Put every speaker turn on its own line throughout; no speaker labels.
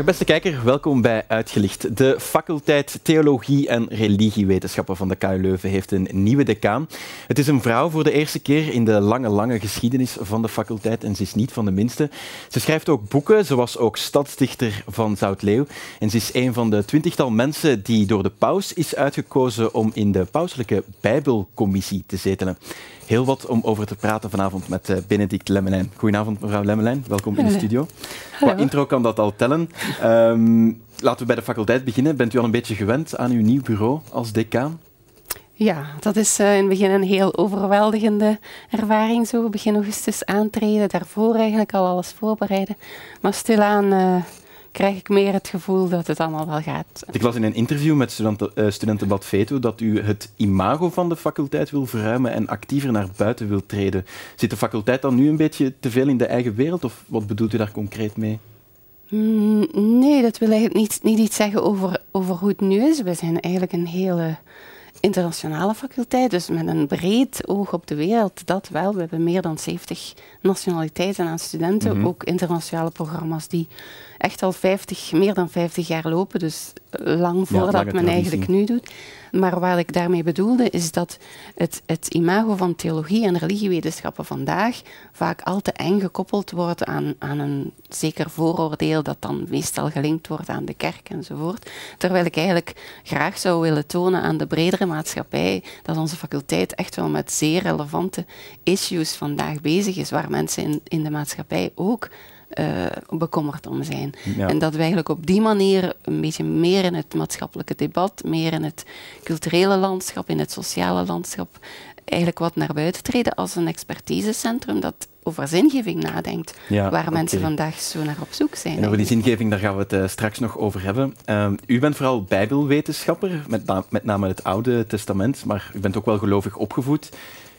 Dag beste kijker, welkom bij Uitgelicht. De faculteit Theologie en Religiewetenschappen van de KU Leuven heeft een nieuwe decaan. Het is een vrouw voor de eerste keer in de lange, lange geschiedenis van de faculteit en ze is niet van de minste. Ze schrijft ook boeken, ze was ook stadsdichter van Zoutleeuw en ze is een van de twintigtal mensen die door de paus is uitgekozen om in de pauselijke Bijbelcommissie te zetelen heel wat om over te praten vanavond met uh, Benedict Lemmelijn. Goedenavond, mevrouw Lemmelijn. Welkom in de studio. Qua intro kan dat al tellen. Um, laten we bij de faculteit beginnen. Bent u al een beetje gewend aan uw nieuw bureau als decaan?
Ja, dat is uh, in het begin een heel overweldigende ervaring. Zo begin augustus aantreden, daarvoor eigenlijk al alles voorbereiden. Maar stilaan uh, krijg ik meer het gevoel dat het allemaal wel gaat.
Ik las in een interview met studenten, uh, studentenblad Veto dat u het imago van de faculteit wil verruimen en actiever naar buiten wil treden. Zit de faculteit dan nu een beetje te veel in de eigen wereld of wat bedoelt u daar concreet mee?
Mm, nee, dat wil eigenlijk niet, niet iets zeggen over, over hoe het nu is. We zijn eigenlijk een hele internationale faculteit, dus met een breed oog op de wereld, dat wel. We hebben meer dan 70 nationaliteiten aan studenten, mm -hmm. ook internationale programma's die echt al 50, meer dan 50 jaar lopen, dus lang voordat ja, men eigenlijk nu doet. Maar wat ik daarmee bedoelde, is dat het, het imago van theologie en religiewetenschappen vandaag vaak al te eng gekoppeld wordt aan, aan een zeker vooroordeel dat dan meestal gelinkt wordt aan de kerk enzovoort. Terwijl ik eigenlijk graag zou willen tonen aan de bredere maatschappij dat onze faculteit echt wel met zeer relevante issues vandaag bezig is, waar mensen in, in de maatschappij ook uh, bekommerd om zijn. Ja. En dat we eigenlijk op die manier een beetje meer in het maatschappelijke debat, meer in het culturele landschap, in het sociale landschap, eigenlijk wat naar buiten treden als een expertisecentrum dat over zingeving nadenkt, ja, waar okay. mensen vandaag zo naar op zoek zijn.
En over die zingeving, daar gaan we het uh, straks nog over hebben. Uh, u bent vooral bijbelwetenschapper, met, na met name het Oude Testament, maar u bent ook wel gelovig opgevoed.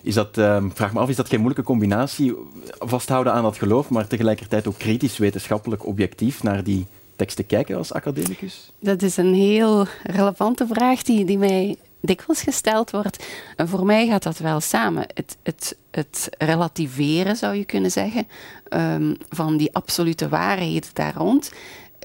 Is dat, uh, vraag me af, is dat geen moeilijke combinatie? Vasthouden aan dat geloof, maar tegelijkertijd ook kritisch, wetenschappelijk, objectief naar die teksten kijken als academicus?
Dat is een heel relevante vraag die, die mij dikwijls gesteld wordt. En voor mij gaat dat wel samen. Het, het, het relativeren, zou je kunnen zeggen, um, van die absolute waarheden daar rond,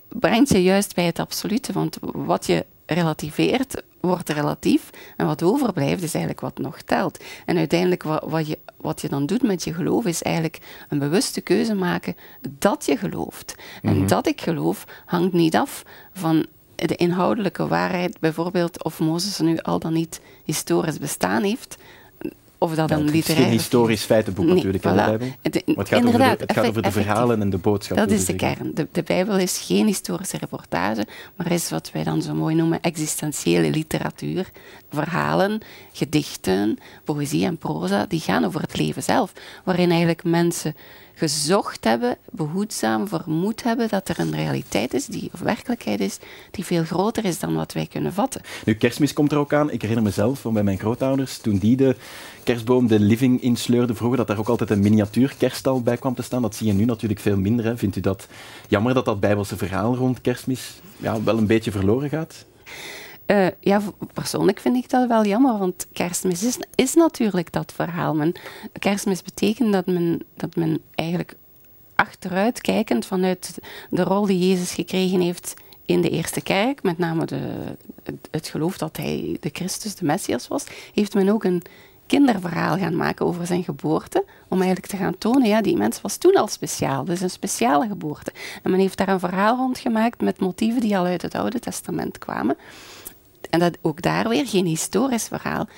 brengt je juist bij het absolute. Want wat je relativeert, wordt relatief. En wat overblijft, is eigenlijk wat nog telt. En uiteindelijk, wat, wat, je, wat je dan doet met je geloof, is eigenlijk een bewuste keuze maken dat je gelooft. En mm -hmm. dat ik geloof, hangt niet af van de inhoudelijke waarheid, bijvoorbeeld of Mozes nu al dan niet historisch bestaan heeft, of dat
ja,
een literair...
Het is geen historisch feitenboek nee, natuurlijk voilà. de Bijbel. Het, gaat, over de, het gaat over de verhalen en de boodschap.
Dat is de kern. De, de, Bijbel is geen historische reportage, maar is wat wij dan zo mooi noemen existentiële literatuur. Verhalen, gedichten, poëzie en proza, die gaan over het leven zelf. Waarin eigenlijk mensen gezocht hebben, behoedzaam vermoed hebben dat er een realiteit is, die, of werkelijkheid is, die veel groter is dan wat wij kunnen vatten.
Nu, kerstmis komt er ook aan. Ik herinner mezelf van bij mijn grootouders, toen die de kerstboom de living insleurde vroeger, dat daar ook altijd een miniatuur kerststal bij kwam te staan. Dat zie je nu natuurlijk veel minder. Vindt u dat jammer dat dat bijbelse verhaal rond kerstmis ja, wel een beetje verloren gaat?
Uh, ja, persoonlijk vind ik dat wel jammer, want kerstmis is, natuurlijk dat verhaal. Men, kerstmis betekent dat men, dat men eigenlijk achteruit kijkend vanuit de rol die Jezus gekregen heeft in de eerste kerk, met name de, het, het geloof dat hij de Christus, de Messias was, heeft men ook een kinderverhaal gaan maken over zijn geboorte, om eigenlijk te gaan tonen, ja, die mens was toen al speciaal, dus een speciale geboorte. En men heeft daar een verhaal rond gemaakt met motieven die al uit het Oude Testament kwamen. En dat ook daar weer geen historisch verhaal,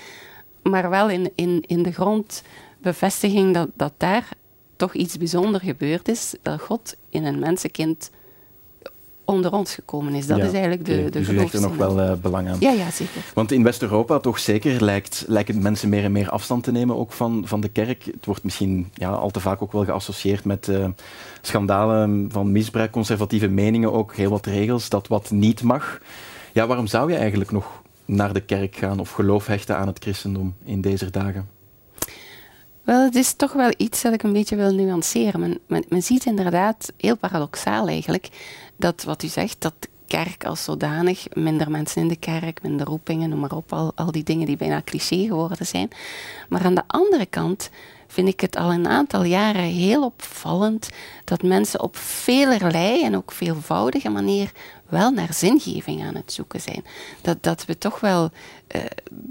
maar wel in, in, in de grondbevestiging dat, dat daar toch iets bijzonders gebeurd is, dat God in een mensenkind onder ons gekomen is. Dat
ja,
is eigenlijk de, de
dus u hecht er nog wel uh, belang aan.
Ja, ja, zeker.
Want in West-Europa toch zeker lijkt, lijken mensen meer en meer afstand te nemen ook van, van de kerk. Het wordt misschien ja, al te vaak ook wel geassocieerd met uh, schandalen van misbruik, conservatieve meningen, ook heel wat regels, dat wat niet mag. Ja, waarom zou je eigenlijk nog naar de kerk gaan of geloof hechten aan het christendom in deze dagen?
Wel, het is toch wel iets dat ik een beetje wil nuanceren. Men, men, ziet inderdaad, heel paradoxaal eigenlijk, dat wat u zegt, dat kerk als zodanig, minder mensen in de kerk, minder roepingen, noem maar op, al, al die dingen die bijna cliché geworden zijn. Maar aan de andere kant vind ik het al een aantal jaren heel opvallend dat mensen op velerlei en ook veelvoudige manier wel naar zingeving aan het zoeken zijn. Dat, dat we toch wel uh,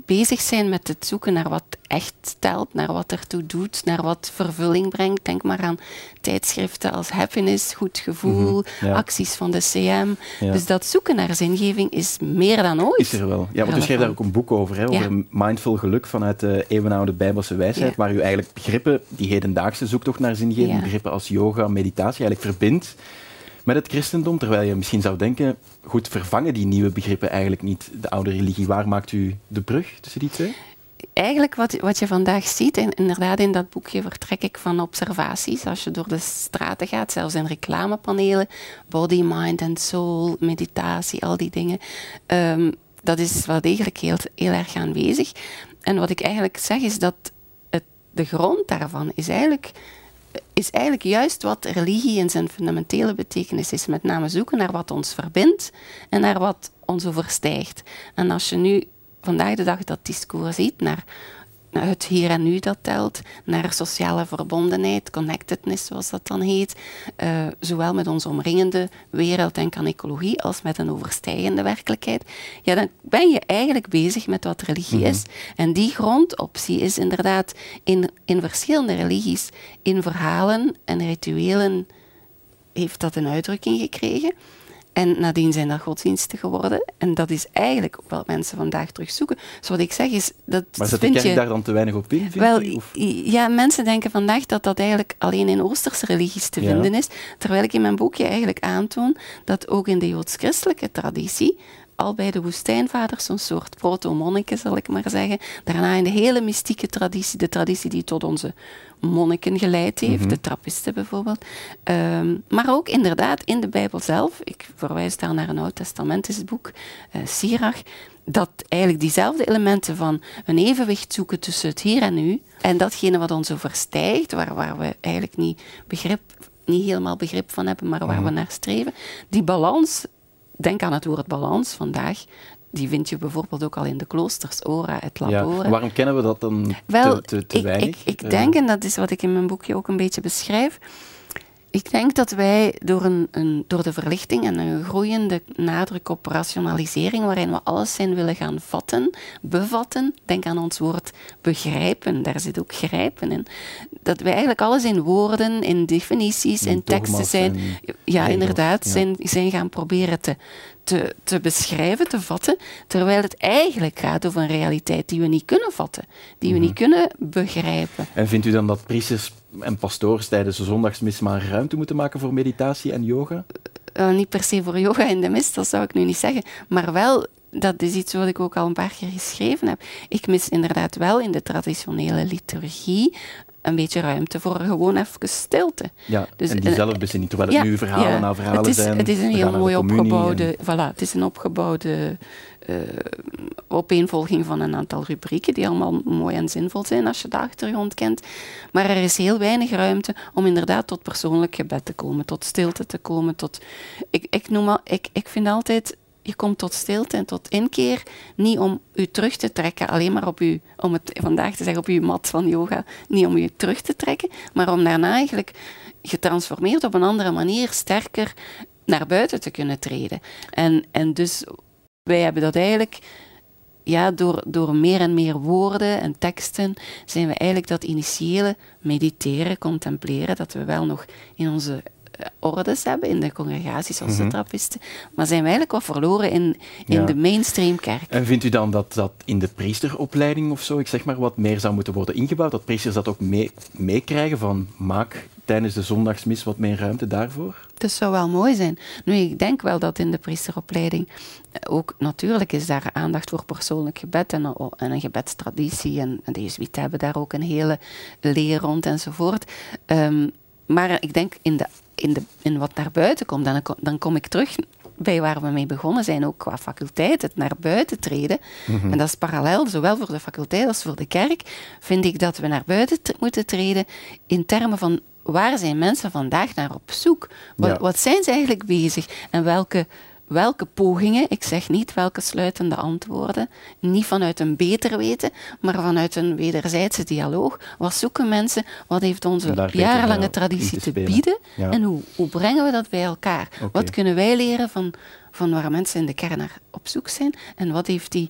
bezig zijn met het zoeken naar wat echt telt, naar wat ertoe doet, naar wat vervulling brengt. Denk maar aan tijdschriften als Happiness, Goed Gevoel, mhm, acties van de CM. Dus dat zoeken naar zingeving is meer dan ooit.
Is er wel. Ja, want u schreef daar ook een boek over, hè, over mindful geluk vanuit de eeuwenoude Bijbelse wijsheid, waar u eigenlijk begrippen, die hedendaagse zoektocht naar zingeving, begrippen als yoga, meditatie, eigenlijk verbindt met het christendom, terwijl je misschien zou denken, goed, vervangen die nieuwe begrippen eigenlijk niet de oude religie? Waar maakt u de brug tussen die twee?
Eigenlijk wat, wat je vandaag ziet, en inderdaad in dat boekje vertrek ik van observaties. Als je door de straten gaat, zelfs in reclamepanelen, body, mind and soul, meditatie, al die dingen. Um, dat is wel degelijk heel, heel erg aanwezig. En wat ik eigenlijk zeg is dat het, de grond daarvan is eigenlijk is eigenlijk juist wat religie in zijn fundamentele betekenis is. Met name zoeken naar wat ons verbindt en naar wat ons overstijgt. En als je nu vandaag de dag dat discours ziet naar het hier en nu dat telt, naar sociale verbondenheid, connectedness zoals dat dan heet, uh, zowel met onze omringende wereld, denk aan ecologie, als met een overstijgende werkelijkheid, ja, dan ben je eigenlijk bezig met wat religie is. Mhm. En die grondoptie is inderdaad in, in verschillende religies, in verhalen en rituelen heeft dat een uitdrukking gekregen. En nadien zijn dat godsdiensten geworden. En dat is eigenlijk ook wat mensen vandaag terugzoeken. Dus wat ik zeg is... Dat
maar zet de kerk je, daar dan te weinig op in,
Wel, ja, mensen denken vandaag dat dat eigenlijk alleen in Oosterse religies te vinden is. Terwijl ik in mijn boekje eigenlijk aantoon dat ook in de joods-christelijke traditie al bij de woestijnvaders een soort proto-monniken, zal ik maar zeggen. Daarna in de hele mystieke traditie, de traditie die tot onze monniken geleid heeft, mhm. de trappisten bijvoorbeeld. Ehm, maar ook inderdaad in de Bijbel zelf, ik verwijs daar naar een oud-testamentisch boek, uh, Sirach, dat eigenlijk diezelfde elementen van een evenwicht zoeken tussen het hier en nu en datgene wat ons overstijgt, waar, waar we eigenlijk niet, begrip, niet helemaal begrip van hebben, maar waar we mhm. naar streven, die balans denk aan het woord balans vandaag. Die vind je bijvoorbeeld ook al in de kloosters, ora et labora.
Ja, waarom kennen we dat dan te, te, te
ik,
weinig?
Ik, ik denk, en dat is wat ik in mijn boekje ook een beetje beschrijf, ik denk dat wij door, een, een, door de verlichting en een groeiende nadruk op rationalisering, waarin we alles zijn willen gaan vatten, bevatten, denk aan ons woord begrijpen, daar zit ook grijpen in, dat wij eigenlijk alles in woorden, in definities, in, teksten zijn, ja inderdaad, Zijn, zijn gaan proberen te, te, te beschrijven, te vatten, terwijl het eigenlijk gaat over een realiteit die we niet kunnen vatten, die we niet mhm. kunnen begrijpen.
En vindt u dan dat priesters en pastoors tijdens de zondagsmis maar ruimte moeten maken voor meditatie en yoga?
Uh, niet per se voor yoga in de mis, dat zou ik nu niet zeggen, maar wel dat is iets wat ik ook al een paar keer geschreven heb. Ik mis inderdaad wel in de traditionele liturgie een beetje ruimte voor gewoon even stilte.
Ja, dus, en die zelfbezinning, terwijl het nu verhalen ja, na verhalen
het is,
zijn.
Het is een heel mooi opgebouwde, voilà, het is een opgebouwde uh, opeenvolging van een aantal rubrieken die allemaal mooi en zinvol zijn als je de achtergrond kent. Maar er is heel weinig ruimte om inderdaad tot persoonlijk gebed te komen, tot stilte te komen. Tot, ik, ik, noem al, ik, ik vind altijd je komt tot stilte en tot inkeer, niet om u terug te trekken, alleen maar op u, om het vandaag te zeggen, op uw mat van yoga, niet om u terug te trekken, maar om daarna eigenlijk getransformeerd op een andere manier sterker naar buiten te kunnen treden. En, en dus wij hebben dat eigenlijk ja, door, door meer en meer woorden en teksten zijn we eigenlijk dat initiële mediteren, contempleren, dat we wel nog in onze ordes hebben in de congregaties als de mhm. trappisten, maar zijn we eigenlijk wat verloren in, in de mainstream kerk.
En vindt u dan dat dat in de priesteropleiding of zo, ik zeg maar, wat meer zou moeten worden ingebouwd, dat priesters dat ook meekrijgen mee van maak tijdens de zondagsmis wat meer ruimte daarvoor?
Dat zou wel mooi zijn. Nu, ik denk wel dat in de priesteropleiding eh, ook natuurlijk is daar aandacht voor persoonlijk gebed en, en een gebedstraditie. En, en de Jezuïeten hebben daar ook een hele leer rond enzovoort. Um, maar ik denk in de in, de, in wat naar buiten komt, dan, dan kom ik terug bij waar we mee begonnen zijn, ook qua faculteit, het naar buiten treden. Mhm. En dat is parallel, zowel voor de faculteit als voor de kerk, vind ik dat we naar buiten moeten treden in termen van waar zijn mensen vandaag naar op zoek? Wat, wat zijn ze eigenlijk bezig? En welke welke pogingen, ik zeg niet welke sluitende antwoorden, niet vanuit een beter weten, maar vanuit een wederzijdse dialoog. Wat zoeken mensen? Wat heeft onze jarenlange traditie te, bieden? En hoe, hoe brengen we dat bij elkaar? Wat kunnen wij leren van, van waar mensen in de kern naar op zoek zijn? En wat heeft die,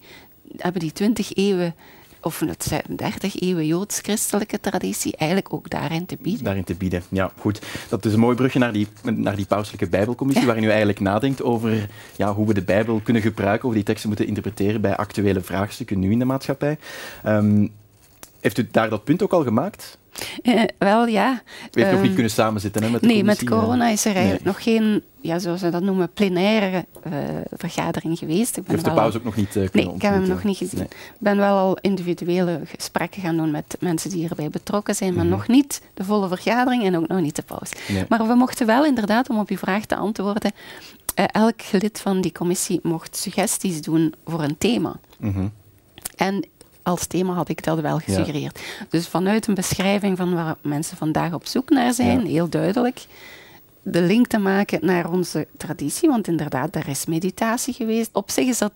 hebben die twintig eeuwen of het 30 eeuwen joods-christelijke traditie eigenlijk ook daarin te bieden.
Daarin te bieden, ja, goed. Dat is een mooi brugje naar die, naar die pauselijke Bijbelcommissie, ja. waarin u eigenlijk nadenkt over ja, hoe we de Bijbel kunnen gebruiken, hoe we die teksten moeten interpreteren bij actuele vraagstukken nu in de maatschappij. Um, heeft u daar dat punt ook al gemaakt?
Uh, wel ja.
We heeft nog niet ehm, kunnen samenzitten hè, met de
Nee, met corona is er eigenlijk nog geen, ja, zoals we dat noemen, plenaire uh, vergadering geweest.
Ik ben heeft de pauze ook nog niet uh, kunnen
Nee, ik heb hem nog niet gezien. Ik ben wel al individuele gesprekken gaan doen met mensen die hierbij betrokken zijn, maar mm -hmm. nog niet de volle vergadering en ook nog niet de pauze. Nee. Maar we mochten wel inderdaad, om op uw vraag te antwoorden, elk lid van die commissie mocht suggesties doen voor een thema. Mm -hmm. En als thema had ik dat wel gesuggereerd. Ja. Dus vanuit een beschrijving van waar mensen vandaag op zoek naar zijn, ja. heel duidelijk, de link te maken naar onze traditie, want inderdaad, daar is meditatie geweest. Op zich is dat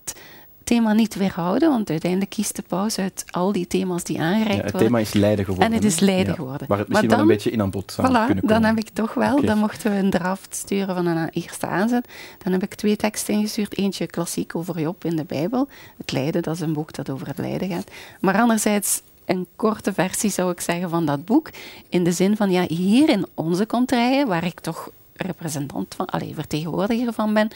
thema niet weerhouden, want uiteindelijk kiest de paus uit al die thema's die aangereikt ja,
het
worden.
Thema is lijden geworden.
En het is lijden geworden.
Waar het misschien maar dan, wel een beetje in aan bod zou
voilà,
kunnen komen.
Dan heb ik toch wel, okay. dan mochten we een draft sturen van een eerste aanzet. Dan heb ik twee teksten ingestuurd. Eentje klassiek over Job in de Bijbel. Het lijden, dat is een boek dat over het lijden gaat. Maar anderzijds een korte versie, zou ik zeggen, van dat boek. In de zin van, ja, hier in onze contraien, waar ik toch representant van, allez, vertegenwoordiger van ben,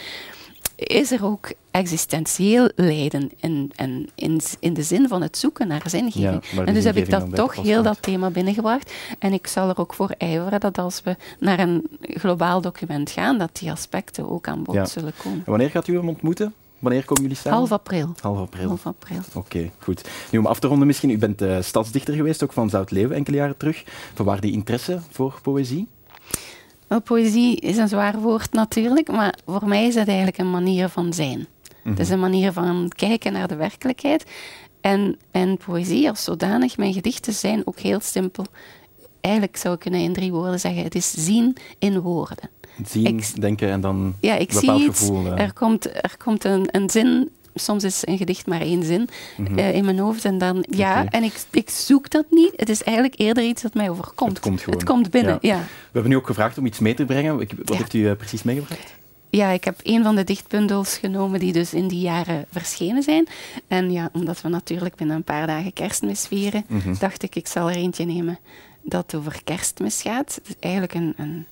is er ook existentieel lijden in, in, in, in de zin van het zoeken naar zingeving. Ja, en dus heb ik dat toch heel dat thema binnengebracht. En ik zal er ook voor ijveren dat als we naar een globaal document gaan, dat die aspecten ook aan bod ja. zullen komen.
En wanneer gaat u hem ontmoeten? Wanneer komen jullie samen?
Half april.
Half april.
Half april.
Oké, okay, goed. Nu om af te ronden misschien, u bent uh, stadsdichter geweest, ook van Zoutleeuwen enkele jaren terug. Van waar die interesse voor poëzie?
Poëzie is een zwaar woord natuurlijk, maar voor mij is het eigenlijk een manier van zijn. Mm -hmm. Het is een manier van kijken naar de werkelijkheid. En, en poëzie als zodanig, mijn gedichten zijn ook heel simpel. Eigenlijk zou ik kunnen in drie woorden zeggen, het is zien in woorden.
Zien, ik, denken en dan
ja, ik
bepaald
zie
gevoel.
Er komt, er komt een, een zin soms is een gedicht maar één zin mm -hmm. uh, in mijn hoofd. En dan, ja, okay. en ik, ik zoek dat niet. Het is eigenlijk eerder iets dat mij overkomt.
Het komt gewoon.
Het komt binnen, ja. ja.
We hebben nu ook gevraagd om iets mee te brengen. Wat ja. heeft u uh, precies meegebracht?
Ja, ik heb een van de dichtbundels genomen die dus in die jaren verschenen zijn. En ja, omdat we natuurlijk binnen een paar dagen kerstmis vieren, mm -hmm. dacht ik, ik zal er eentje nemen dat over kerstmis gaat. Het is eigenlijk een, een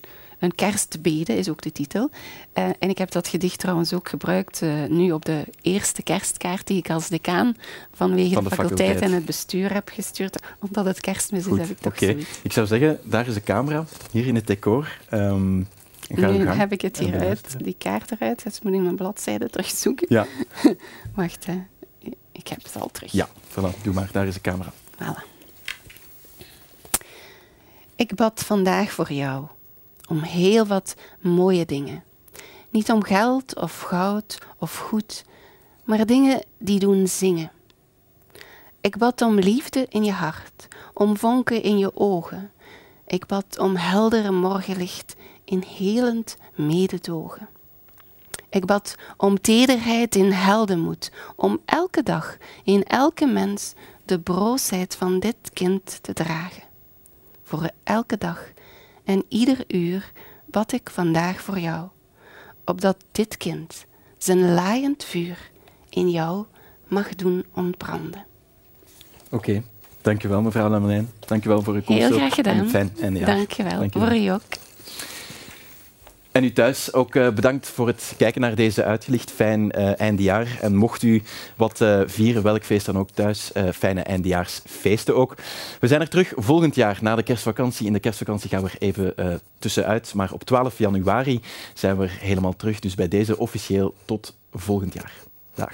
een kerstbede is ook de titel. Uh, en ik heb dat gedicht trouwens ook gebruikt uh, nu op de eerste kerstkaart die ik als decaan vanwege
Van
de,
de
faculteit,
faculteit,
en het bestuur heb gestuurd. Omdat het kerstmis
Goed,
is, heb ik toch
okay.
zoiets.
Ik zou zeggen, daar is de camera, hier in het decor. Um, ga
nu heb ik het hier uit, die kaart eruit. Dus moet ik mijn bladzijde terugzoeken.
Ja.
Wacht, hè. ik heb het al terug.
Ja, voilà, doe maar, daar is de camera.
Voilà. Ik bad vandaag voor jou om heel wat mooie dingen. Niet om geld of goud of goed, maar dingen die doen zingen. Ik bad om liefde in je hart, om vonken in je ogen. Ik bad om heldere morgenlicht in helend mededogen. Ik bad om tederheid in heldenmoed, om elke dag in elke mens de broosheid van dit kind te dragen. Voor elke dag en ieder uur bad ik vandaag voor jou, opdat dit kind zijn laaiend vuur in jou mag doen ontbranden.
Oké, okay. dankjewel mevrouw Lamelijn. Dankjewel voor uw komst.
Heel graag gedaan.
En fijn en ja.
Dankjewel, dankjewel. voor u ook.
En u thuis ook uh, bedankt voor het kijken naar deze uitgelicht. Fijn uh, eindejaar. En mocht u wat uh, vieren, welk feest dan ook thuis, fijne eindejaarsfeesten ook. We zijn er terug volgend jaar na de kerstvakantie. In de kerstvakantie gaan we er even tussenuit. Maar op 12 januari zijn we helemaal terug. Dus bij deze officieel tot volgend jaar. Dag.